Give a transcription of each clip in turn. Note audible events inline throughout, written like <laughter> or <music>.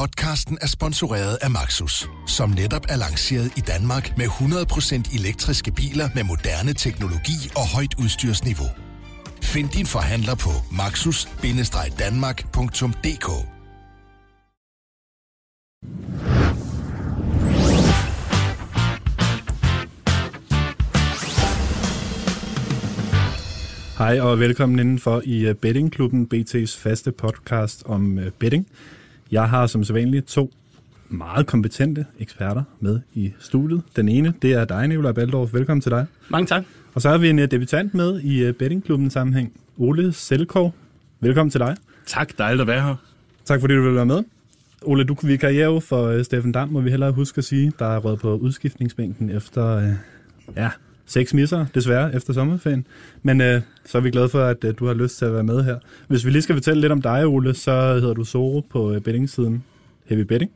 Podcasten er sponsoreret af Maxus, som netop er lanceret i Danmark med 100% elektriske biler med moderne teknologi og højt udstyrsniveau. Find din forhandler på maxus-danmark.dk Hej og velkommen indenfor i øh, Bettingklubben, BT's faste podcast om øh, betting. Jeg har som sædvanligt to meget kompetente eksperter med i studiet. Den ene, det er dig, Nicolai Baldorf. Velkommen til dig. Mange tak. Og så har vi en øh, debutant med i Bettingklubben sammenhæng. Ole Selkov. Velkommen til dig. Tak, dejligt at være her. Tak fordi du vil være med. Ole, du vi karriere for Steffen Dam, må vi hellere huske at sige, der er røget på udskiftningsbænken efter ja, seks misser, desværre, efter sommerferien. Men øh, så er vi glade for, at øh, du har lyst til at være med her. Hvis vi lige skal fortælle lidt om dig, Ole, så hedder du Zoro på øh, bettingsiden Heavy Betting.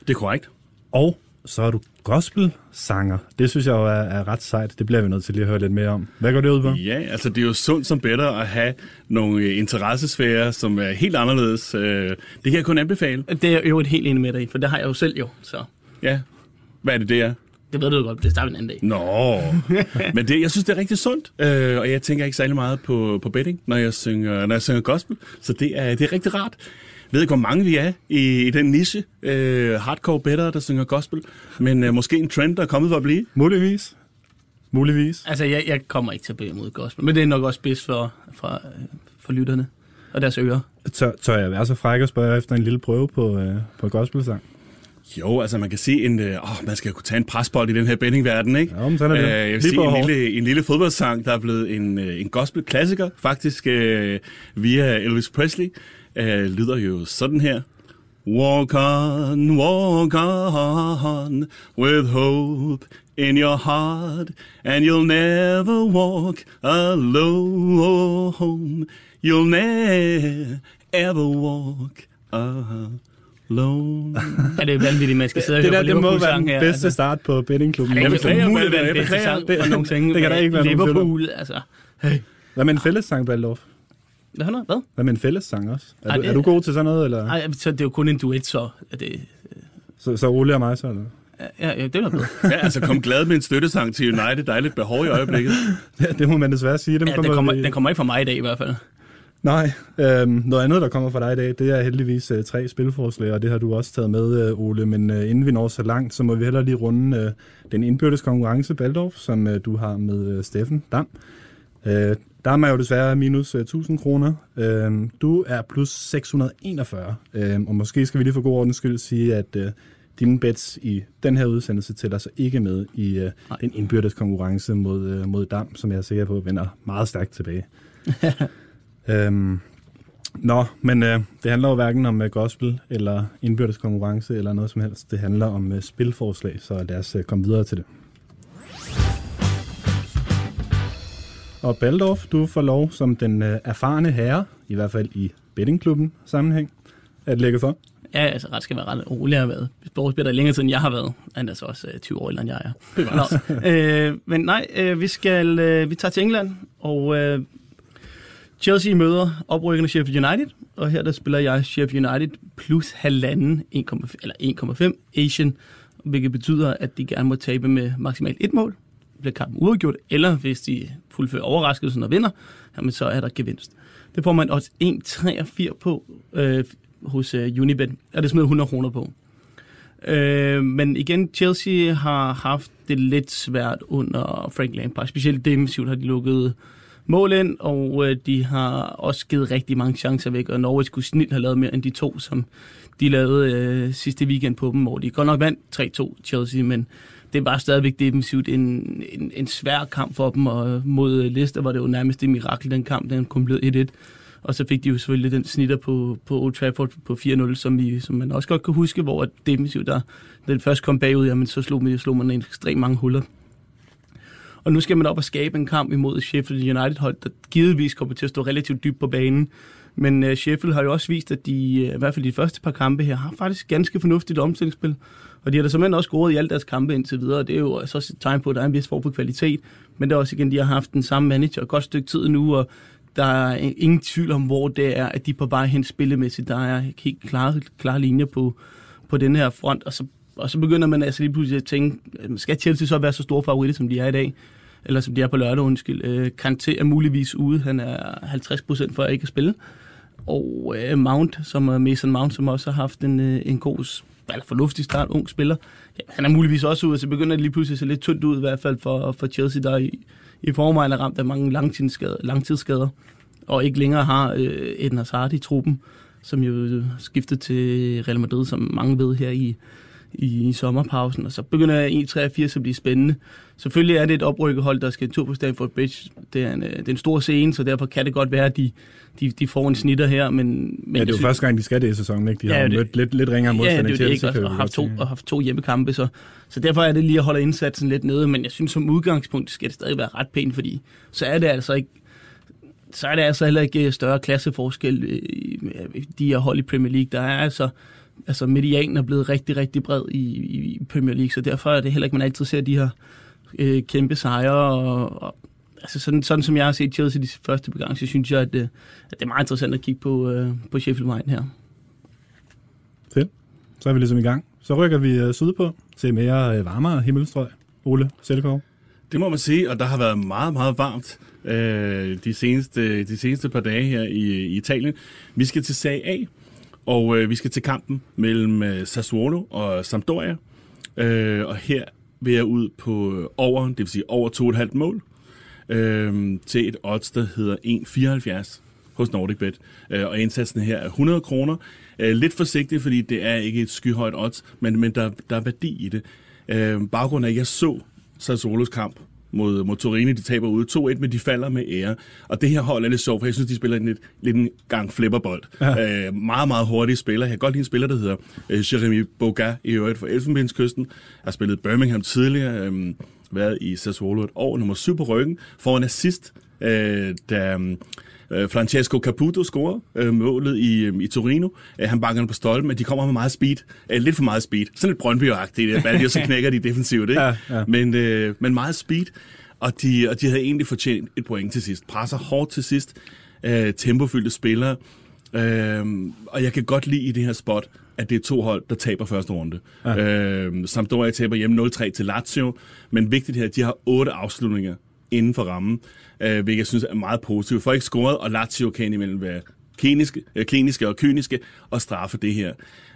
Det er korrekt. Og så er du gospel-sanger. Det synes jeg jo er, er ret sejt. Det bliver vi nødt til lige at høre lidt mere om. Hvad går det ud på? Ja, altså det er jo sundt som bedre at have nogle øh, interessesfærer, som er helt anderledes. Øh, det kan jeg kun anbefale. Det er jo et helt enig med dig i, for det har jeg jo selv jo. Så. Ja, hvad er det, det er? Det ved du godt, det starter en anden dag. Nå, <laughs> men det, jeg synes, det er rigtig sundt, øh, og jeg tænker ikke særlig meget på, på betting, når jeg, synger, når jeg synger gospel, så det er, det er rigtig rart. Jeg ved ikke, hvor mange vi er i, i den niche, øh, hardcore better, der synger gospel, men øh, måske en trend, der er kommet for at blive. Muligvis. Muligvis. Altså, jeg, jeg kommer ikke til at bede mod gospel, men det er nok også bedst for, for, for lytterne og deres ører. Tør, tør jeg være så fræk og spørge efter en lille prøve på, øh, på gospelsang? Jo, altså man kan se en, øh, man skal kunne tage en presbold i den her bettingverden, ikke? Ja, men sådan er det. Øh, jeg vil sige en lille, en lille fodboldsang, der er blevet en, øh, en gospel-klassiker, faktisk øh, via Elvis Presley, øh, lyder jo sådan her. Walk on, walk on, with hope in your heart, and you'll never walk alone. You'll never walk alone. Alone. er det vanvittigt, man skal sidde og det høre der, på det må være den her, bedste start på bettingklubben. Det er beklager, ikke muligt at være den bedste sang for nogensinde. Det kan der ikke være. Liverpool, altså. Hey. Hvad med en fællessang, Baldorf? Hvad Hvad? Hvad med en fællessang også? Er, Ej, du, det- er du god til sådan noget, eller? Ej, så det er jo kun en duet, så er det... Så, så Ole og mig så, eller? Ja, ja, det er noget bedre. Ja, altså kom glad med en støttesang til United. Der er lidt behov i øjeblikket. <laughs> Ja, det må man desværre sige. Dem Ja, den kommer, vi- den kommer ikke fra mig i dag i hvert fald. Nej, øhm, noget andet, der kommer fra dig i dag, det er heldigvis øh, tre spilforslag, og det har du også taget med, øh, Ole. Men øh, inden vi når så langt, så må vi heller lige runde øh, den indbyrdes konkurrence, Baldorf, som øh, du har med øh, Steffen Dam. Øh, der er jo desværre minus øh, 1000 kroner. Øh, du er plus 641, øh, og måske skal vi lige for god ordens skyld sige, at øh, dine bets i den her udsendelse tæller så ikke med i øh, den indbyrdes konkurrence mod, øh, mod Dam, som jeg er sikker på vender meget stærkt tilbage. <laughs> Øhm, nå, men øh, det handler jo hverken om øh, gospel eller indbyrdes konkurrence eller noget som helst. Det handler om øh, spilforslag, så lad os øh, komme videre til det. Og Baldorf, du får lov som den øh, erfarne herre, i hvert fald i bettingklubben sammenhæng, at lægge for. Ja, altså ret skal være ret rolig at have været. Sportsspiller længere tid, end jeg har været. Han er så også øh, 20 år ældre, end jeg er. Nå, øh, men nej, øh, vi skal vi tager til England, og øh, Chelsea møder oprykkende Sheffield United, og her der spiller jeg Sheffield United plus halvanden 1,5 eller 1,5 Asian, hvilket betyder, at de gerne må tabe med maksimalt et mål. Bliver kampen uafgjort, eller hvis de fuldfører overraskelsen og vinder, jamen så er der gevinst. Det får man også 1,83 på øh, hos øh, Unibet, og det smider 100 kroner på. Øh, men igen, Chelsea har haft det lidt svært under Frank Lampard. Specielt defensivt har de lukket mål ind, og øh, de har også givet rigtig mange chancer væk, og Norwich skulle snilt have lavet mere end de to, som de lavede øh, sidste weekend på dem, hvor de godt nok vandt 3-2 Chelsea, men det var stadigvæk defensivt en, en, en svær kamp for dem, og øh, mod øh, Leicester var det jo nærmest et mirakel, den kamp, den kom blevet 1-1. Og så fik de jo selvfølgelig den snitter på, på Old Trafford på 4-0, som, vi, som man også godt kan huske, hvor defensivt der, den det først kom bagud, jamen så slog man, slog man en ekstremt mange huller. Og nu skal man op og skabe en kamp imod Sheffield United-hold, der givetvis kommer til at stå relativt dybt på banen. Men øh, Sheffield har jo også vist, at de, øh, i hvert fald de første par kampe her, har faktisk ganske fornuftigt omstillingsspil. Og de har da simpelthen også scoret i alle deres kampe indtil videre, og det er jo så også et tegn på, at der er en vis form for kvalitet. Men det er også igen, de har haft den samme manager et godt stykke tid nu, og der er ingen tvivl om, hvor det er, at de er på vej hen spillemæssigt. Der er helt klare, klare linjer på, på den her front, og så, og så begynder man altså lige pludselig at tænke, skal Chelsea så være så store favoritter, som de er i dag? Eller som de er på lørdag, undskyld. Øh, Kanté er muligvis ude, han er 50 procent for at ikke at spille. Og øh, Mount, som er Mason Mount, som også har haft en, øh, en god, eller fornuftig start, ung spiller. Ja, han er muligvis også ude, så begynder det lige pludselig at se lidt tyndt ud, i hvert fald for, for Chelsea, der i, i forvejen er ramt af mange langtidsskader, langtidsskader og ikke længere har øh, Eden Hazard i truppen, som jo skiftede til Real Madrid, som mange ved her i, i, i sommerpausen, og så begynder 1-83 at blive spændende. Selvfølgelig er det et oprykket hold, der skal en tur på Stamford Bridge. Det er en, øh, det er en stor scene, så derfor kan det godt være, at de, de, de får en snitter her. Men, men ja, det er jo synes, første gang, de skal det i sæsonen, ikke? De Ja, har det- mødt lidt, lidt ringere Ja, modstand det er det ikke, og, og, haft to, og haft to hjemmekampe, så, så derfor er det lige at holde indsatsen lidt nede, men jeg synes som udgangspunkt skal det stadig være ret pænt, fordi så er det altså ikke så er det altså heller ikke større klasseforskel øh, i i de her hold i Premier League. Der er altså, altså medianen er blevet rigtig, rigtig bred i, i Premier League, så derfor er det heller ikke, man altid ser de her øh, kæmpe sejre. Og, og, altså sådan, sådan som jeg har set Chelsea de første gang, så synes jeg, at, øh, at det er meget interessant at kigge på, øh, på Sheffield United her. Fedt. Så er vi ligesom i gang. Så rykker vi øh, sydpå til mere øh, varmere himmelstrøg. Ole Selkov. Det må man sige, og der har været meget, meget varmt øh, de, seneste, de seneste par dage her i, i Italien. Vi skal til Serie A, og øh, vi skal til kampen mellem øh, Sassuolo og Sampdoria. Øh, og her vil jeg ud på øh, over, det vil sige over 2,5 mål, øh, til et odds, der hedder 1,74 hos NordicBet. Øh, og indsatsen her er 100 kroner. Øh, lidt forsigtigt, fordi det er ikke et skyhøjt odds, men, men der, der er værdi i det. Øh, baggrunden er, at jeg så Sassuolos kamp mod, mod Torino, de taber ude 2-1, men de falder med ære. Og det her hold er lidt sjovt, for jeg synes, de spiller en lidt, lidt en gang flipperbold. Ja. Øh, meget, meget hurtige spillere. Jeg kan godt lide en spiller, der hedder øh, Jeremy Boga, i øvrigt fra Elfenbenskysten. Har spillet Birmingham tidligere, øh, været i Sassuolo et år, nummer 7 på ryggen, får en assist, øh, da øh, Francesco Caputo scorer øh, målet i, øh, i Torino. Øh, han banker på stolpen, men de kommer med meget speed. Øh, lidt for meget speed. Sådan lidt Brøndby-agtigt. Hvad så <laughs> knækker de defensivt, ikke? Ja, ja. Men, øh, men meget speed. Og de, og de havde egentlig fortjent et point til sidst. Presser hårdt til sidst. Øh, tempofyldte spillere. Øh, og jeg kan godt lide i det her spot, at det er to hold, der taber første runde. Ja. Øh, Sampdoria taber hjemme 0-3 til Lazio. Men vigtigt her, at de har otte afslutninger inden for rammen, øh, hvilket jeg synes er meget positivt. For ikke scoret, og Lazio kan imellem være kliniske, øh, kliniske og kyniske og straffe det her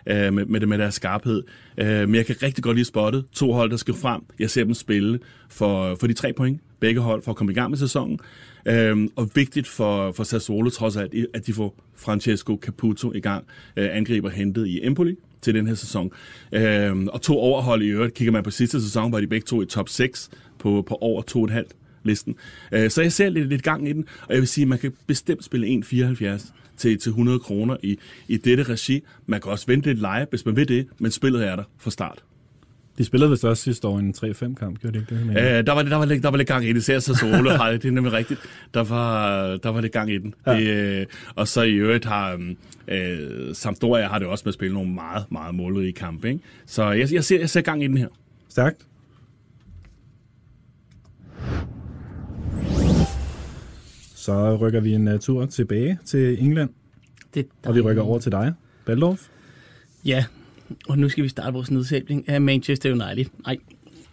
øh, med, med, det, med deres skarphed. Øh, men jeg kan rigtig godt lide spottet. To hold, der skal frem. Jeg ser dem spille for, for de tre point. Begge hold for at komme i gang med sæsonen. Øh, og vigtigt for, for Sassuolo trods alt, at de får Francesco Caputo i gang. Øh, angriber hentet i Empoli til den her sæson. Øh, og to overhold i øvrigt. Kigger man på sidste sæson, var de begge to i top 6 på, på over 2,5 listen. Øh, Så jeg ser lidt, lidt gang i den, og jeg vil sige, at man kan bestemt spille 1,74 til, til 100 kroner i, i dette regi. Man kan også vente lidt live, hvis man vil det, men spillet er der fra start. De spillede vist også sidste år en 3-5 kamp, gjorde de ikke det? Øh, der, var, der, var lidt, der var lidt gang i det, især så solo har det, det er nemlig rigtigt. Der var, der var lidt gang i den. Ja. Det, øh, og så i øvrigt har øh, Sampdoria har det også med at spille nogle meget, meget målrige kampe. Ikke? Så jeg, jeg, ser, jeg ser gang i den her. Stærkt. Så rykker vi en uh, tur tilbage til England, Det, og vi rykker over til dig, Baldorf. Ja, og nu skal vi starte vores nedsætning af Manchester United. Nej.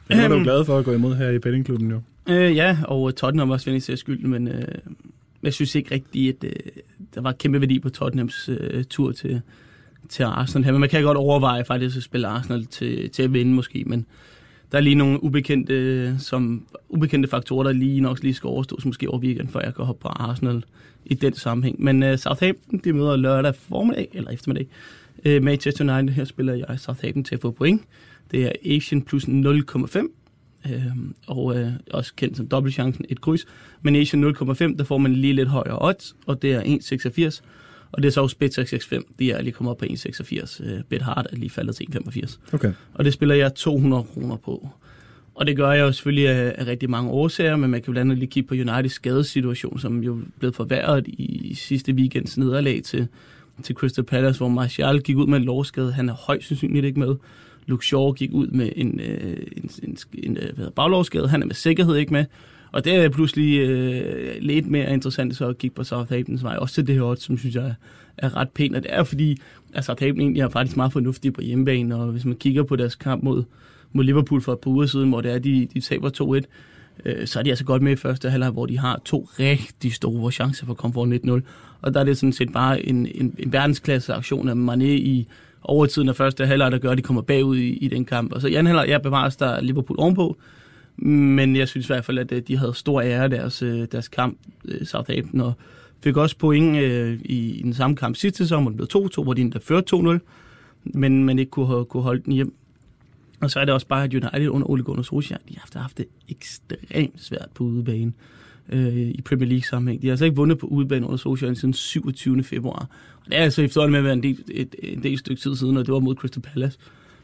Den var du Øhm. glad for at gå imod her i bettingklubben jo. Øh, ja, og Tottenham var også venlig til skylden, men øh, jeg synes ikke rigtigt, at øh, der var kæmpe værdi på Tottenhams øh, tur til, til Arsenal her. Men man kan godt overveje faktisk at spille Arsenal til, til at vinde måske, men der er lige nogle ubekendte, som, ubekendte faktorer, der lige nok lige skal overstås måske over weekend, før jeg kan hoppe på Arsenal i den sammenhæng. Men uh, Southampton, de møder lørdag formiddag, eller eftermiddag. uh, Manchester United, her spiller jeg Southampton til at få point. Det er Asian plus 0,5 øh, og øh, også kendt som dobbeltchancen, et kryds. Men Asian 0,5, der får man lige lidt højere odds, og det er 1,86. Og det er så også Bet 665, de er lige kommet op på 1,86. Øh, Bet Hard er lige faldet til 1,85. Okay. Og det spiller jeg 200 kroner på. Og det gør jeg jo selvfølgelig af, af rigtig mange årsager, men man kan blandt andet lige kigge på Uniteds skadesituation, som jo blev forværret i sidste weekends nederlag til, til Crystal Palace, hvor Martial gik ud med en lårskade. Han er højst sandsynligt ikke med. Luke Shaw gik ud med en, øh, en, en, en øh, hvad hedder, baglårsskade. Han er med sikkerhed ikke med. Og det er pludselig øh, lidt mere interessant så at kigge på Southamptons vej. Også til det her odds, som synes jeg er, er ret pænt. Og det er fordi, at Southampton egentlig er faktisk meget fornuftige på hjemmebane. Og hvis man kigger på deres kamp mod, mod Liverpool for et par uger siden, hvor det er, de, de taber 2-1, øh, så er de altså godt med i første halvleg, hvor de har to rigtig store chancer for at komme foran 1-0. Og der er det sådan set bare en, en, en verdensklasse aktion af Mané i overtiden af første halvleg, der gør, at de kommer bagud i, i den kamp. Og så i anden halvleg, jeg bevares der Liverpool ovenpå, men jeg synes i hvert fald, at øh, de havde stor ære deres, øh, deres kamp, øh, Southampton, og fik også point i, i den samme kamp sidste sæson, hvor det blev 2-2, hvor de endda førte 2-0, men, men ikke kunne, kunne holde den hjem. Og så er det også bare, at United under Ole Gunnar Solskjaer, de har haft, haft det ekstremt svært på udebane øh, i Premier League sammenhæng. De har altså ikke vundet på udebane under Solskjaer siden 27. februar. Og det er altså efterhånden med at være en del, et, en del stykke tid siden, og det var mod Crystal Palace.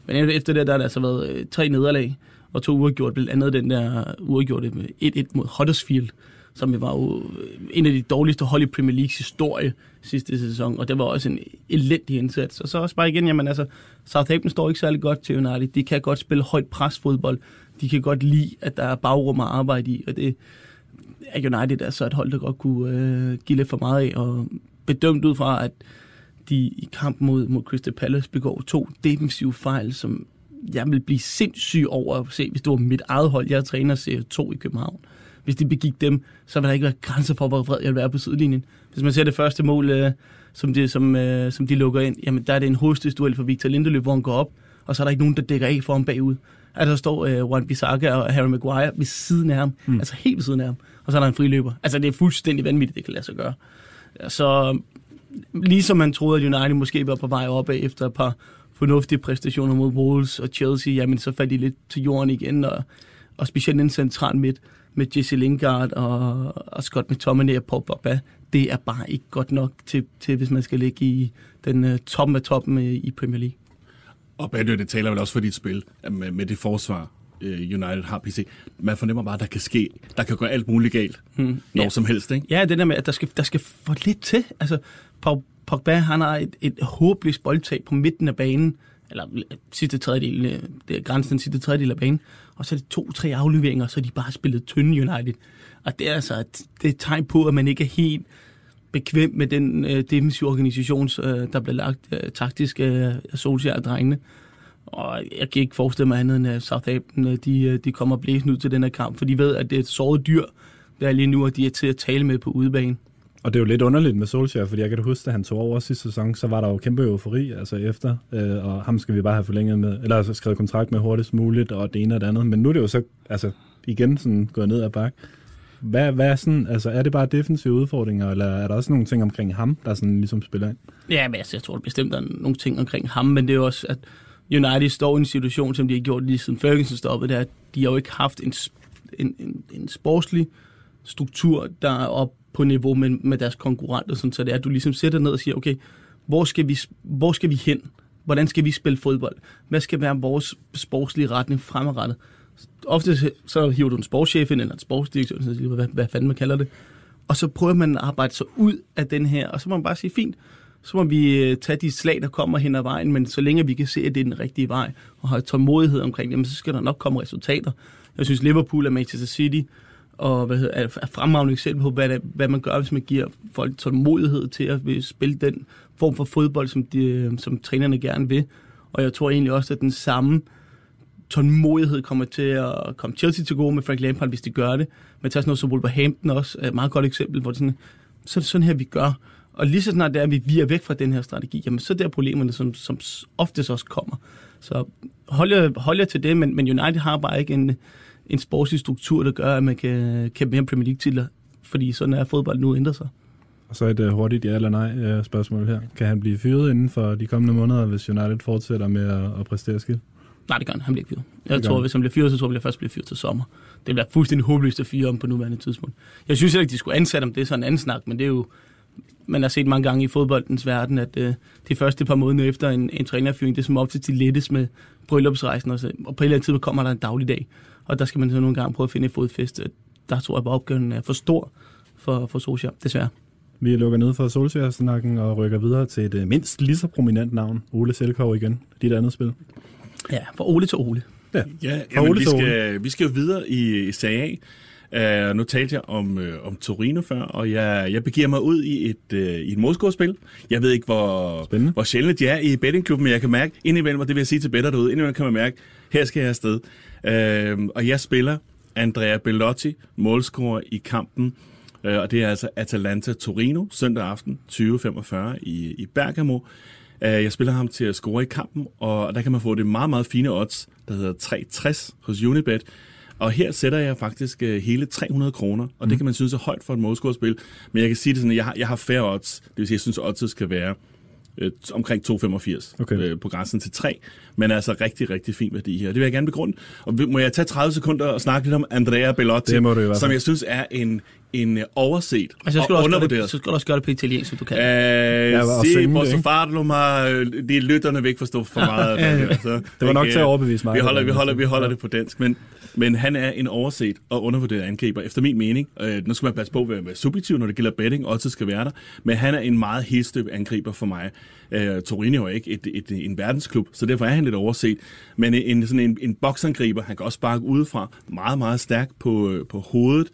Men efter det, der har der altså været øh, tre nederlag, og to uafgjort, blandt andet den der uafgjorte med 1-1 mod Huddersfield, som var jo øh, en af de dårligste hold i Premier Leagues historie sidste sæson, og det var også en elendig indsats. Og så også bare igen, jamen altså, Southampton står ikke særlig godt til United. De kan godt spille højt presfodbold. De kan godt lide, at der er bagrum at arbejde i, og det er United altså et hold, der godt kunne øh, give lidt for meget af, og bedømt ud fra, at de i kamp mod, mod Crystal Palace begår to defensive fejl, som jeg vil blive sindssyg over at se, hvis det var mit eget hold. Jeg træner CO2 i København. Hvis de begik dem, så vil der ikke være grænser for, hvor vred jeg vil være på sidelinjen. Hvis man ser det første mål, øh, som, de, som, øh, som de lukker ind, jamen der er det en hovedstødsduel for Victor Lindeløf, hvor han går op, og så er der ikke nogen, der dækker af for ham bagud. Altså der står øh, Juan Bissaka og Harry Maguire ved siden af ham, mm. altså helt ved siden af ham, og så er der en friløber. Altså det er fuldstændig vanvittigt, det kan lade sig gøre. Så ligesom man troede, at United måske var på vej op efter et par fornuftige præstationer mod Wolves og Chelsea, jamen så faldt de lidt til jorden igen, og, og specielt en central midt med Jesse Lingard og, og Scott McTominay og Paul Pogba, det er bare ikke godt nok til, til hvis man skal ligge i den uh, toppen af toppen i, i Premier League. Og Badø, det taler vel også for dit spil øh, med, med det forsvar, United har PC. Man fornemmer bare, at der kan ske, der kan gå alt muligt galt, hmm. når ja. som helst, ikke? Ja, det der med, at der skal, der skal få lidt til. Altså, Pogba, han har et, et håbløst boldtag på midten af banen, eller sidste tredjedel, øh, det er grænsen den sidste tredjedel af banen, og så er det to-tre afleveringer, så de bare spillet tynde United. Og det er altså det er et tegn på, at man ikke er helt bekvem med den øh, defensive organisation, øh, der bliver lagt øh, taktisk øh, af Solskjaer og drengene. Og jeg kan ikke forestille mig andet end, at Southampton øh, de, øh, de kommer blæsende ud til den her kamp, for de ved, at det er et såret dyr, der er lige nu, og de er til at tale med på udebane. Og det er jo lidt underligt med Solskjaer, fordi jeg kan huske, at han tog over sidste sæson, så var der jo kæmpe eufori altså efter, øh, og ham skal vi bare have forlænget med, eller altså skrevet kontrakt med hurtigst muligt, og det ene og det andet. Men nu er det jo så altså, igen sådan gået ned ad bak. Hvad, hvad er, sådan, altså, er det bare defensive udfordringer, eller er der også nogle ting omkring ham, der sådan ligesom spiller ind? Ja, men altså, jeg tror bestemt, der er nogle ting omkring ham, men det er jo også, at United står i en situation, som de har gjort lige siden Ferguson stoppede, der de har jo ikke haft en, en, en, en sportslig struktur, der er op på niveau med, med deres konkurrenter, sådan, så det er, at du ligesom sætter ned og siger, okay, hvor skal vi, hvor skal vi hen? Hvordan skal vi spille fodbold? Hvad skal være vores sportslige retning fremadrettet? Ofte så hiver du en sportschef ind, eller en sportsdirektør, hvad, hvad fanden man kalder det. Og så prøver man at arbejde sig ud af den her, og så må man bare sige, fint, så må vi øh, tage de slag, der kommer hen ad vejen, men så længe vi kan se, at det er den rigtige vej, og har tålmodighed omkring det, så skal der nok komme resultater. Jeg synes, Liverpool og Manchester City og hvad hedder, er fremragende eksempel på, hvad, hvad man gør, hvis man giver folk tålmodighed til at spille den form for fodbold, som, de, øh, som trænerne gerne vil. Og jeg tror egentlig også, at den samme tålmodighed kommer til at komme Chelsea til gode med Frank Lampard, hvis de gør det. Men tager sådan noget som Wolverhampton også, er et meget godt eksempel, hvor det sådan, så er det sådan her, vi gør. Og lige så snart det er, at vi virer væk fra den her strategi, jamen så er der problemerne, som, som oftest også kommer. Så hold jer, hold jer til det, men, men United har bare ikke en, en sportslig struktur, der gør, at man kan kæmpe mere Premier League-titler, fordi sådan er fodbold nu ændrer sig. Og så et uh, hurtigt ja eller nej uh, spørgsmål her. Kan han blive fyret inden for de kommende måneder, hvis United fortsætter med at, at præstere skidt? Nej, det gør han. Han bliver ikke fyret. Jeg tror, hvis han bliver fyret, så tror jeg, at han først bliver fyret til sommer. Det bliver fuldstændig håbløst at fyre om på nuværende tidspunkt. Jeg synes heller ikke, de skulle ansætte ham. Det er sådan en anden snak, men det er jo... Man har set mange gange i fodboldens verden, at uh, de første par måneder efter en, en trænerfyring, det er som op til de lettes med bryllupsrejsen. Og, så, og på et eller andet tidspunkt kommer der en dagligdag og der skal man så nogle gange prøve at finde et fodfæste. Der tror jeg bare, opgaven er for stor for, for Solskjaer, desværre. Vi lukker ned for Solskjaer-snakken og rykker videre til et øh, mindst lige så prominent navn, Ole Selkov igen. Dit andet spil. Ja, fra Ole til Ole. Ja, ja jamen, Ole vi, skal, Ole. vi skal jo videre i, i Serie Uh, nu talte jeg om, uh, om Torino før, og jeg, jeg begiver mig ud i et, uh, i et Moskva-spil. Jeg ved ikke, hvor, Spændende. hvor sjældent de er i bettingklubben, men jeg kan mærke indimellem, og det vil jeg sige til bedre derude, indimellem kan man mærke, her skal jeg afsted. Uh, og jeg spiller Andrea Bellotti, målscorer i kampen, uh, og det er altså Atalanta-Torino, søndag aften, 20.45 i, i Bergamo. Uh, jeg spiller ham til at score i kampen, og der kan man få det meget, meget fine odds, der hedder 360 hos Unibet. Og her sætter jeg faktisk uh, hele 300 kroner, og mm. det kan man synes er højt for et målscorespil. Men jeg kan sige det sådan, at jeg har, jeg har færre odds. Det vil sige, at jeg synes, at oddset skal være øh, omkring 2,85 Okay. øh, på grænsen til 3. Men altså rigtig, rigtig fin værdi her. Det vil jeg gerne begrunde. Og må jeg tage 30 sekunder og snakke lidt om Andrea Bellotti, Det må du som jeg synes er en, en øh, overset Og så skal, og også gøre det, undervurderet. så skal du også gøre det på italiensk, hvis du kan. Øh, Ja, og se, det, posso farlo, ma de lytterne vil ikke forstå for meget. af <laughs> det her, så, Det var nok ikke, til at overbevise mig. Vi holder, vi holder, vi holder det på dansk, men, men han er en overset og undervurderet angriber, efter min mening. Øh, nu skal man passe på at være, subjektiv, når det gælder betting, også skal være der, men han er en meget helstøb angriber for mig. Øh, Torino er ikke et, et, en verdensklub, så derfor er han lidt overset. Men en, sådan en, en boksangriber, han kan også sparke udefra, meget, meget stærk på, øh, på hovedet,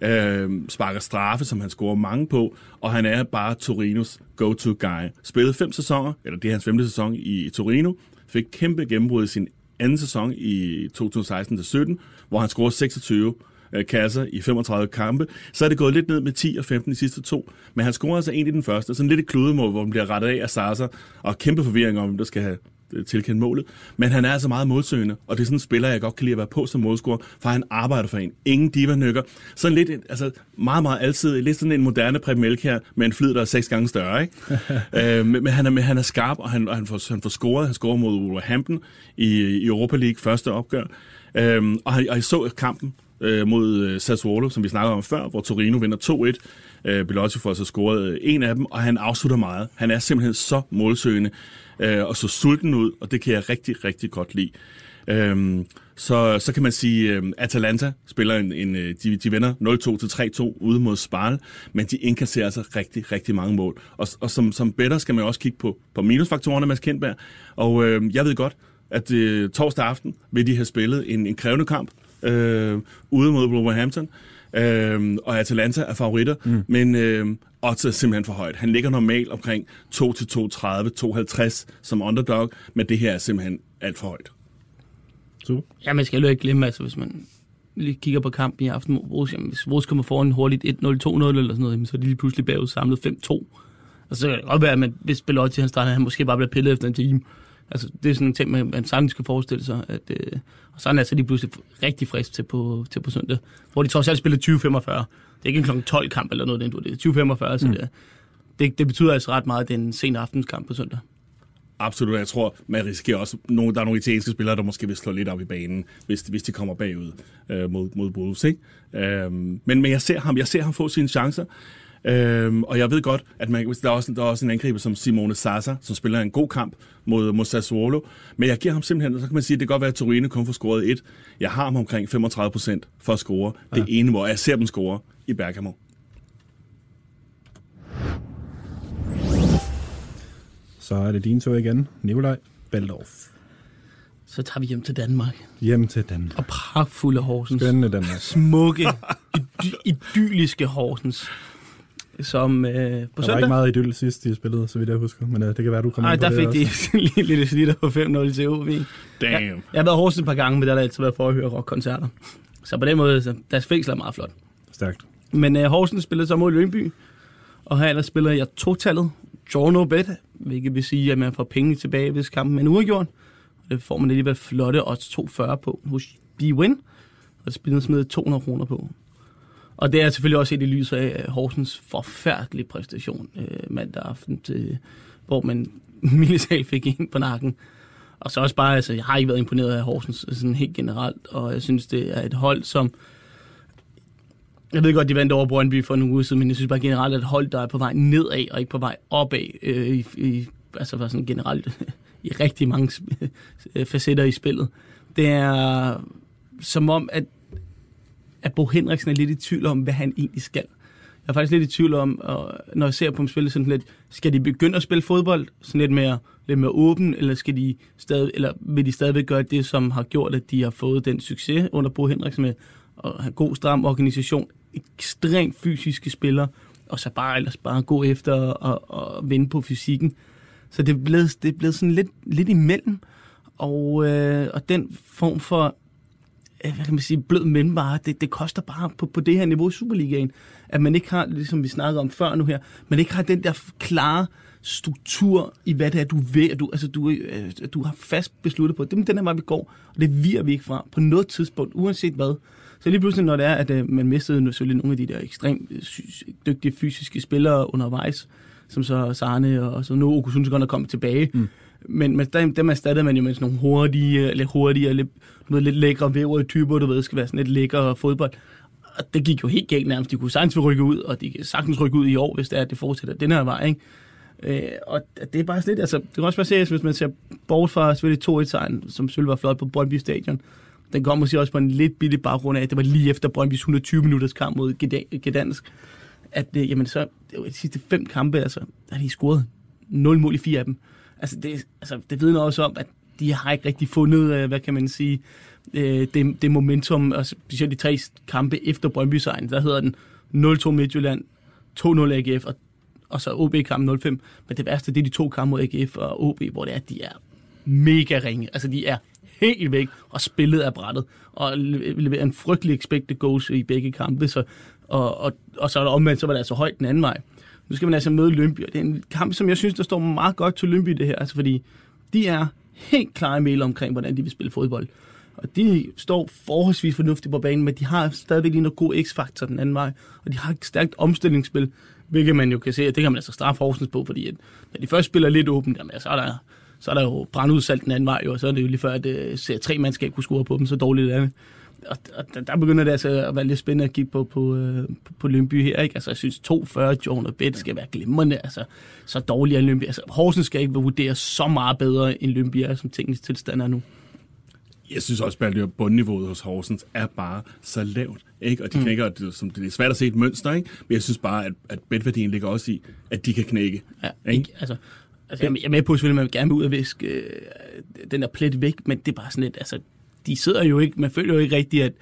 øh, sparker straffe, som han scorer mange på, og han er bare Torinos go-to guy. Spillede fem sæsoner, eller det er hans femte sæson i, i Torino, fik kæmpe gennembrud i sin anden sæson i 2016-17, hvor han scorede 26 øh, kasser i 35 kampe. Så er det gået lidt ned med 10 og 15 de sidste to, men han scorede altså en i den første, sådan lidt et kludemål, hvor han bliver rettet af af Sasa, og kæmpe forvirring om, hvem der skal have tilkendt målet. Men han er altså meget modsøgende, og det er sådan en spiller, jeg godt kan lide at være på som målscorer, for han arbejder for en. Ingen diva-nykker. Sådan lidt, altså meget, meget altid, lidt sådan en moderne Preben Melkjær, med en flid, der er seks gange større, ikke? <laughs> øh, men, men, han er, men han er skarp, og han, og han, får, han får scoret. Han scorer mod Wolverhampton i, i Europa League første opgør. Øhm, og, han, og jeg så kampen øh, mod øh, Sassuolo, som vi snakkede om før, hvor Torino vinder 2-1. Øh, Belotti får så scoret øh, en af dem, og han afslutter meget. Han er simpelthen så målsøgende øh, og så sulten ud, og det kan jeg rigtig, rigtig godt lide. Øhm, så, så kan man sige, at Atalanta spiller en, en øh, de, de vinder 0-2 til 3-2 ude mod Spal, men de indkasserer altså rigtig, rigtig mange mål. Og, og som, som better skal man også kigge på, på minusfaktorerne, Mads Kindberg. Og øh, jeg ved godt, at øh, torsdag aften vil de have spillet en, en krævende kamp øh, ude mod Wolverhampton. Øh, og Atalanta er favoritter, mm. men øh, odds er simpelthen for højt. Han ligger normalt omkring 2 til 2,30, 2,50 som underdog, men det her er simpelthen alt for højt. Super. Ja, man skal jo ikke glemme, altså hvis man lige kigger på kampen i aften mod jamen, hvis Borussia kommer foran hurtigt 1-0, 2-0 eller sådan noget, jamen, så er de lige pludselig bagud samlet 5-2. Altså, så kan det godt være, at man, hvis Belotti han starter, han måske bare bliver pillet efter en time. Altså, det er sådan en ting, man, man sagtens skal forestille sig. At, øh, og så er altså lige pludselig rigtig frisk til på, til på søndag, hvor de trods alt spiller 20-45. Det er ikke en kl. 12 kamp eller noget, det er 20-45, så det, det, det, betyder altså ret meget, at det er en sen aftenskamp på søndag. Absolut, jeg tror, man risikerer også, nogle, der er nogle italienske spillere, der måske vil slå lidt op i banen, hvis, hvis de kommer bagud øh, mod, mod Wolves. Ikke? Øhm, men, men jeg ser ham, jeg ser ham få sine chancer. Øhm, og jeg ved godt, at man, hvis der, er også, der er også en angriber som Simone Sasa, som spiller en god kamp mod, mod Sassuolo. Men jeg giver ham simpelthen, så kan man sige, at det kan godt være, at Torino kun får scoret et. Jeg har ham omkring 35 procent for at score. Det ene, hvor jeg ser dem score i Bergamo. Så er det din tur igen. Nikolaj Baldorf. Så tager vi hjem til Danmark. Hjem til Danmark. Og pragtfulde Horsens. Spændende Danmark. smukke, idy- <laughs> idylliske Horsens, som øh, på Der var søndag... ikke meget idyll sidst, de spillede, så vidt jeg husker. Men uh, det kan være, du kommer Nej, der fik de en lille snitter på 5-0 til OV. Damn. Jeg, jeg har været Horsens et par gange, men der har altid været for at høre rockkoncerter. Så på den måde, så deres fængsel er meget flot. Stærkt. Men øh, Horsens spillede så mod Lønby, og her ellers spiller jeg totallet, draw no bet, hvilket vil sige, at man får penge tilbage, hvis kampen er en uafgjort. Det får man alligevel flotte odds 240 på hos B-Win, og det spiller smidt 200 kroner på. Og det er selvfølgelig også et i lyset af Horsens forfærdelige præstation øh, mandag aften, til, hvor man <laughs> militært fik ind på nakken. Og så også bare, altså, jeg har ikke været imponeret af Horsens øh, sådan helt generelt, og jeg synes, det er et hold, som jeg ved godt, de vandt over Brøndby for nogle uger siden, men jeg synes bare generelt, at et hold, der er på vej nedad og ikke på vej opad, øh, i, i, altså var sådan generelt <laughs> i rigtig mange <laughs> facetter i spillet. Det er som om, at, at Bo Henriksen er lidt i tvivl om, hvad han egentlig skal. Jeg er faktisk lidt i tvivl om, og når jeg ser på dem spille sådan lidt, skal de begynde at spille fodbold sådan lidt mere, lidt mere åben, eller, skal de stadig, eller vil de stadigvæk gøre det, som har gjort, at de har fået den succes under Bo Henriksen med at have god, stram organisation, ekstremt fysiske spillere, og så bare ellers bare gå efter og, og vinde på fysikken. Så det er blevet, det er blevet sådan lidt, lidt imellem, og, øh, og den form for Øh, hvad kan man sige, blød mellemvare, det, det koster bare på, på det her niveau i Superligaen, at man ikke har, ligesom vi snakkede om før nu her, man ikke har den der klare struktur i, hvad det er, du vil, at du, altså, du, øh, du har fast besluttet på, det er den her vej, vi går, og det virer vi ikke fra på noget tidspunkt, uanset hvad. Så lige pludselig, når det er, at øh, man mistede selvfølgelig nogle af de der ekstremt øh, dygtige fysiske spillere undervejs, som så Sarne og så nu Okusundsson er kommet tilbage, mm. Men, men der, dem erstattede man jo med sådan nogle hurtige, øh, lidt hurtige, lidt, noget, lidt lækre vævrede typer, du ved, skal være sådan lidt lækre fodbold. Og det gik jo helt galt nærmest. De kunne sagtens rykke ud, og de kan sagtens rykke ud i år, hvis det er, at det fortsætter den her vej, ikke? Øh, og det er bare sådan lidt, altså, det kan også være seriøst, hvis man ser bort fra selvfølgelig 2-1-sejren, som selvfølgelig var flot på Brøndby Stadion. Den kom måske også på en lidt billig baggrund af, at det var lige efter Brøndbys 120 minutters kamp mod Gdansk. At, øh, jamen så, det var de sidste fem kampe, altså, der har de scoret 0 mål i fire af dem. Altså det, altså, det vidner også om, at de har ikke rigtig fundet, øh, hvad kan man sige, øh, det, det momentum, og specielt de tre kampe efter brøndby sejren der hedder den 0-2 Midtjylland, 2-0 AGF, og, og så OB-kampen 0-5. Men det værste, det er de to kampe mod AGF og OB, hvor det er, at de er mega ringe. Altså, de er helt væk og spillet er brættet, og leverer en frygtelig expected goals i begge kampe, så, og, og, og så er der omvendt, så var det altså højt den anden vej. Nu skal man altså møde Lønby, og det er en kamp, som jeg synes, der står meget godt til Lønby det her, altså fordi de er helt klare i mail omkring, hvordan de vil spille fodbold. Og de står forholdsvis fornuftigt på banen, men de har stadigvæk lige noget god x-faktor den anden vej, og de har et stærkt omstillingsspil, hvilket man jo kan se, at det kan man altså straffe Horsens på, fordi at, når de først spiller lidt åbent, jamen, så er der så er der jo brandudsalt den anden vej, jo, og så er det jo lige før, at øh, uh, tre mandskab kunne score på dem, så dårligt er det og, og der begynder det altså at være lidt spændende at kigge på, på, øh, på, på Lønby her. Ikke? Altså, jeg synes 240 John og Bet skal være glimrende. Altså, så dårlig er Lønby. Altså, Horsens skal ikke vurdere så meget bedre, end Lønby er, som teknisk tilstand er nu. Jeg synes også, at bundniveauet hos Horsens er bare så lavt. Ikke? Og de mm. knækker, det, som det er svært at se et mønster, ikke? men jeg synes bare, at, at bedværdien ligger også i, at de kan knække. Ja, ikke? Altså, altså, jeg er med på, at man gerne vil ud og viske øh, den der plet væk, men det er bare sådan lidt, altså, de sidder jo ikke, man føler jo ikke rigtigt, at,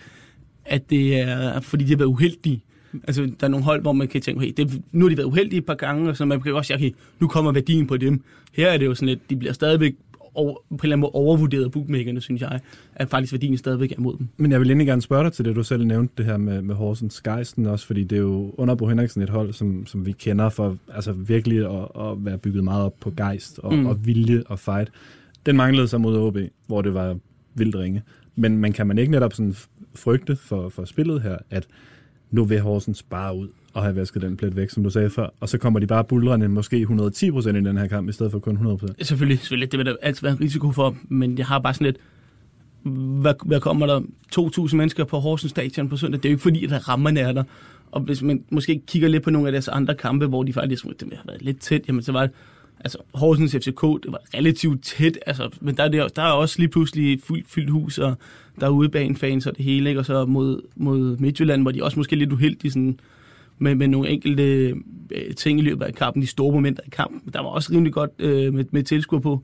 at det er, fordi de har været uheldige. Altså, der er nogle hold, hvor man kan tænke, hey, det, nu har de været uheldige et par gange, og så man kan også sige, okay, nu kommer værdien på dem. Her er det jo sådan lidt, de bliver stadigvæk over, på en eller anden måde overvurderet bookmakerne, synes jeg, at faktisk værdien stadigvæk er imod dem. Men jeg vil egentlig gerne spørge dig til det, du selv nævnte, det her med, med Horsens Geisten også, fordi det er jo under Bo Henriksen et hold, som, som vi kender for altså virkelig at, at være bygget meget op på gejst og, mm. og vilje og fight. Den manglede så mod OB, hvor det var vildt ringe. Men man kan man ikke netop sådan frygte for, for spillet her, at nu vil Horsens bare ud og have vasket den plet væk, som du sagde før, og så kommer de bare bulrende måske 110 procent i den her kamp, i stedet for kun 100 procent. Selvfølgelig, selvfølgelig, det vil der altid være en risiko for, men jeg har bare sådan lidt, hvad, hvad kommer der 2.000 mennesker på Horsens stadion på søndag? Det er jo ikke fordi, at rammerne er der. Og hvis man måske kigger lidt på nogle af deres andre kampe, hvor de faktisk det har været lidt tæt, jamen så var det altså Horsens FCK, det var relativt tæt, altså, men der er, det, der er også lige pludselig fyldt, fyldt hus, og der er udebanefans og det hele, ikke? og så mod, mod Midtjylland, hvor de også måske lidt uheldige sådan, med, med nogle enkelte øh, ting i løbet af kampen, de store momenter i kampen. Der var også rimelig godt øh, med, med tilskuer på,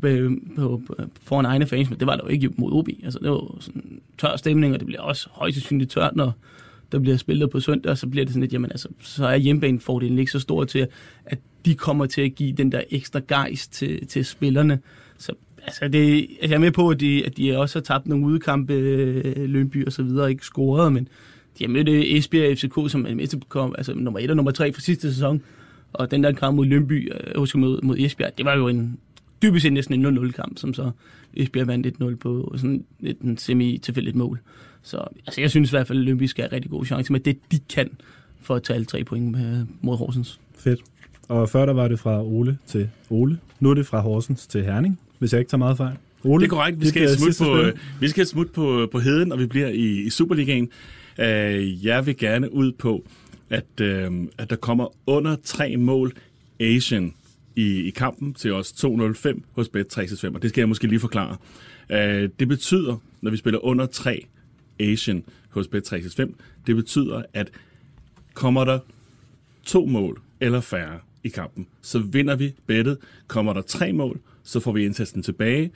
på, på, på, foran egne fans, men det var der jo ikke mod OB. Altså, det var sådan tør stemning, og det bliver også højst sandsynligt tørt, når, der bliver spillet på søndag, og så bliver det sådan lidt, jamen altså, så er hjemmebanefordelen ikke så stor til, at de kommer til at give den der ekstra gejst til, til spillerne. Så altså, det, altså, jeg er med på, at de, at de også har tabt nogle udekampe, øh, Lønby og så videre, ikke scoret, men de har mødt øh, Esbjerg og FCK, som er med kom, altså nummer 1 og nummer 3 for sidste sæson. Og den der kamp mod Lønby, øh, husker mod, mod Esbjerg, det var jo en dybest set næsten en 0-0 kamp, som så Esbjerg vandt 1-0 på sådan et en semi-tilfældigt mål. Så altså, jeg synes i hvert fald, at Lønby skal have rigtig gode chancer med det, de kan for at tage alle tre point med, mod Horsens. Fedt. Og før der var det fra Ole til Ole. Nu er det fra Horsens til Herning, hvis jeg ikke tager meget fejl. Ole, det er korrekt. Vi skal, smut på, vi skal smut på, på heden, og vi bliver i, i Superligaen. Uh, jeg vil gerne ud på, at, uh, at der kommer under tre mål Asian i, i kampen til os 205 hos Bet365, og det skal jeg måske lige forklare. Uh, det betyder, når vi spiller under 3 Asian hos Bet365, det betyder, at kommer der to mål eller færre i kampen, så vinder vi bettet. Kommer der tre mål, så får vi indsatsen tilbage.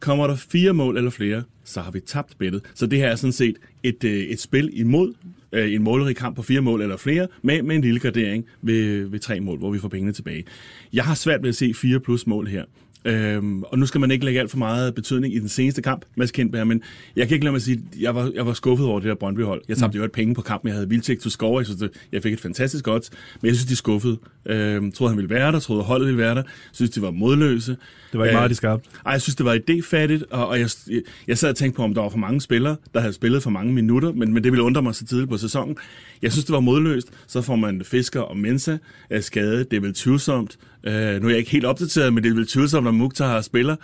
Kommer der fire mål eller flere, så har vi tabt bettet. Så det her er sådan set et, øh, et spil imod øh, en målrig kamp på fire mål eller flere, med, med en lille gradering ved, ved tre mål, hvor vi får pengene tilbage. Jeg har svært ved at se fire plus mål her. Øhm, og nu skal man ikke lægge alt for meget betydning i den seneste kamp, Mads Kindberg, men jeg kan ikke lade mig at sige, at jeg var, jeg var skuffet over det der Brøndby-hold. Jeg tabte mm. jo et penge på kampen, jeg havde Vildtægt til score, jeg, synes, det, jeg fik et fantastisk godt, men jeg synes, de er skuffede. Øhm, troede, han ville være der, troede, holdet ville være der, synes, de var modløse. Det var ikke meget, de skabte. Ej, jeg synes, det var idéfattigt, og, og jeg, jeg, jeg sad og tænkte på, om der var for mange spillere, der havde spillet for mange minutter, men, men det ville undre mig så tidligt på sæsonen. Jeg synes, det var modløst. Så får man Fisker og Mensa af skade. Det er vel tvivlsomt. Uh, nu er jeg ikke helt opdateret, men det er vel tvivlsomt, om Mukhtar spiller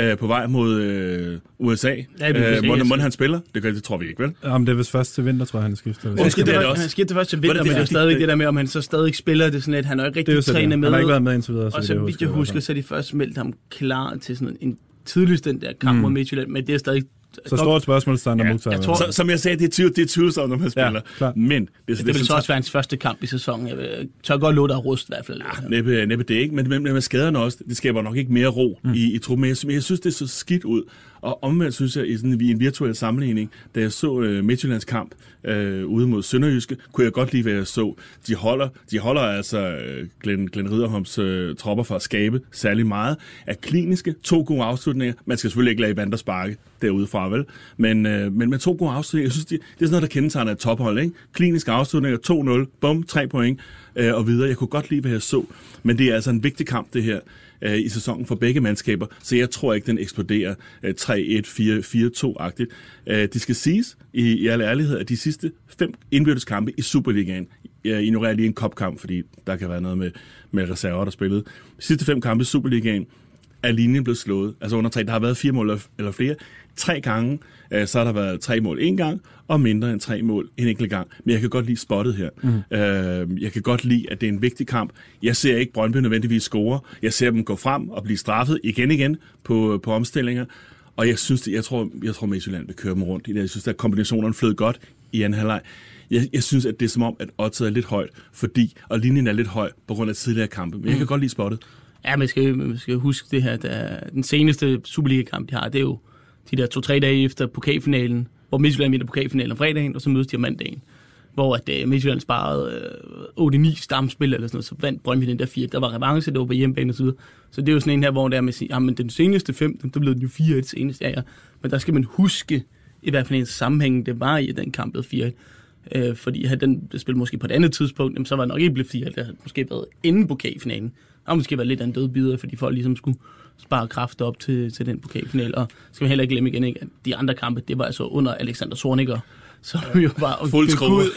uh, på vej mod uh, USA. Ja, uh, må, må han spiller? Det, det tror vi ikke, vel? Jamen, det er vist først til vinter, tror jeg, han skifter. Undskyld, det, det, han skifter først til vinter, det, men det er jo stadig det der med, om han så stadig spiller. Det sådan lidt, han er ikke rigtig trænet med. Han har ikke været med indtil videre. Og så vidt jeg husker, så er de først meldt ham klar til sådan en tidligst den der kamp mm. mod Midtjylland, men det er stadig så stort spørgsmålstegn om ja, tror, så, Som jeg sagde, det er, tvivl, det er tvivlsomt, når man spiller. Ja, men det, det, det, det vil så også være hans første kamp i sæsonen. Jeg tør godt låte af rust i hvert fald. Ja, næppe, næppe det ikke, men, men, men med skaderne også, det skaber nok ikke mere ro mm. i, i truppen. Men jeg, men jeg synes, det er så skidt ud. Og omvendt synes jeg, i, sådan, i en virtuel sammenligning, da jeg så uh, Midtjyllands kamp øh, ude mod Sønderjyske, kunne jeg godt lide, hvad jeg så. De holder, de holder altså uh, Glenn, Glenn Ridderholms øh, tropper for at skabe særlig meget. Er kliniske, to gode afslutninger. Man skal selvfølgelig ikke lade Vander sparke derudefra, vel? Men, øh, men med to gode afslutninger, jeg synes, de, det er sådan noget, der kendetegner et tophold, ikke? Kliniske afslutninger, 2-0, bum, 3 point øh, og videre. Jeg kunne godt lide, hvad jeg så. Men det er altså en vigtig kamp, det her øh, i sæsonen for begge mandskaber, så jeg tror ikke, den eksploderer øh, 3-1, 4-4-2-agtigt. Øh, det skal siges i, i al ærlighed, at de sidste fem indbyrdes kampe i Superligaen, jeg ignorerer lige en kopkamp, fordi der kan være noget med, med reserver, der spillede. De sidste fem kampe i Superligaen er linjen blevet slået. Altså under tre, der har været fire mål eller flere. Tre gange, øh, så har der været tre mål en gang, og mindre end tre mål en enkelt gang. Men jeg kan godt lide spottet her. Mm. Øh, jeg kan godt lide, at det er en vigtig kamp. Jeg ser ikke Brøndby nødvendigvis score. Jeg ser dem gå frem og blive straffet igen igen på, på omstillinger. Og jeg synes, det, jeg tror, jeg tror Midtjylland vil køre dem rundt. Jeg synes, at kombinationerne flød godt i anden halvleg. Jeg, jeg synes, at det er som om, at oddset er lidt højt, fordi, og linjen er lidt høj på grund af tidligere kampe. Men jeg kan mm. godt lide spottet. Ja, man skal, man skal huske det her. Der, den seneste Superliga-kamp, de har, det er jo de der to-tre dage efter pokalfinalen, hvor Midtjylland vinder pokalfinalen om fredagen, og så mødes de om mandagen. Hvor at uh, Midtjylland sparede uh, øh, 8-9 stamspil eller sådan noget, så vandt Brøndby den der fire. Der var revanche, det var på hjemmebane og så videre. Så det er jo sådan en her, hvor der med at sige, jamen den seneste fem, der blev den jo 4 1 seneste, ja, ja. Men der skal man huske, i hvert fald en sammenhæng, det var i den kamp blev 4 Øh, fordi havde den spillet måske på et andet tidspunkt, jamen, så var det nok ikke blevet 4 Det havde måske været inden pokalfinalen. Har måske været lidt af en dødbider, fordi folk ligesom skulle spare kræfter op til, til den pokalfinal. Og skal vi heller ikke glemme igen, ikke, at de andre kampe, det var altså under Alexander Sorniger, som ja. jo var... Fuld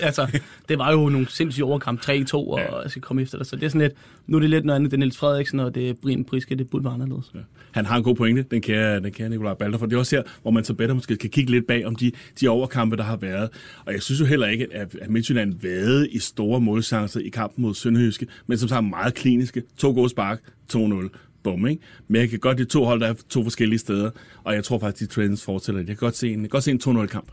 altså, det var jo nogle sindssyge overkamp, 3-2, og jeg skal komme efter det. Så det er sådan lidt, nu er det lidt noget andet, det er Niels Frederiksen, og det er Brian Priske, det burde være anderledes. Ja. Han har en god pointe, den kan, den kan Nikolaj Balder, for det er også her, hvor man så bedre måske kan kigge lidt bag om de, de overkampe, der har været. Og jeg synes jo heller ikke, at, at Midtjylland vade i store målchancer i kampen mod Sønderjyske, men som sagt meget kliniske. To gode spark, 2-0 bum, ikke? Men jeg kan godt de to hold, der er to forskellige steder, og jeg tror faktisk, de trends fortsætter. Jeg kan godt se en, godt se en 2-0-kamp.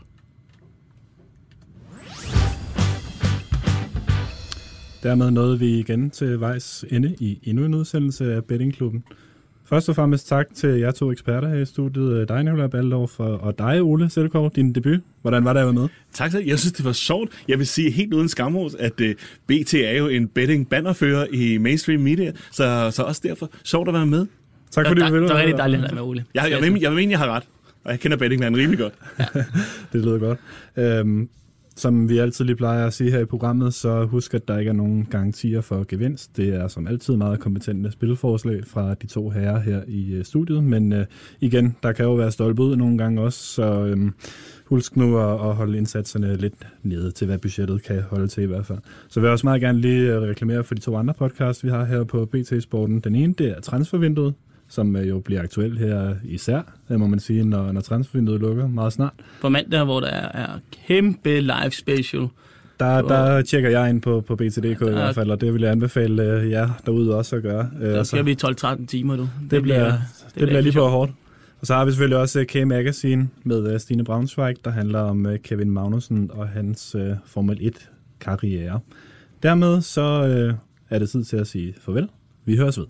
Dermed nåede vi igen til vejs ende i endnu en udsendelse af Bettingklubben. Først og fremmest tak til jer to eksperter her i studiet, dig Nicolai Baldorf og dig Ole Selkov, din debut. Hvordan var det at være med? Tak så. Jeg synes, det var sjovt. Jeg vil sige helt uden skamros, at uh, øh, BT er jo en betting bannerfører i mainstream media, så, så også derfor sjovt at være med. Tak fordi du ville. Det var rigtig dejligt at være med, Ole. Jeg, jeg, jeg, jeg, jeg mener, jeg har ret. Og jeg kender bettingland rimelig godt. Ja. det lyder godt. Øhm, som vi altid lige plejer at sige her i programmet, så husk, at der ikke er nogen garantier for gevinst. Det er som altid meget kompetente spilforslag fra de to herrer her i øh, studiet, men øh, igen, der kan jo være stolpe ud nogle gange også, så øh, husk nu at, at holde indsatserne lidt nede til, hvad budgettet kan holde til i hvert fald. Så vil jeg også meget gerne lige øh, reklamere for de to andre podcasts, vi har her på BT Sporten. Den ene, det er Transfervinduet, som jo bliver aktuel her især, må man sige, når, når transfervinduet lukker meget snart. På mandag, hvor der er kæmpe live special. Der, der tjekker jeg ind på, på BTDK ja, i hvert fald, og det vil jeg anbefale uh, jer derude også at gøre. Der skal vi 12-13 timer, du. Det, det bliver, det, det bliver lige på hårdt. Og så har vi selvfølgelig også øh, K-Magazine med Stine Braunschweig, der handler om Kevin Magnussen og hans uh, Formel 1-karriere. Dermed så uh, er det tid til at sige farvel. Vi høres ved.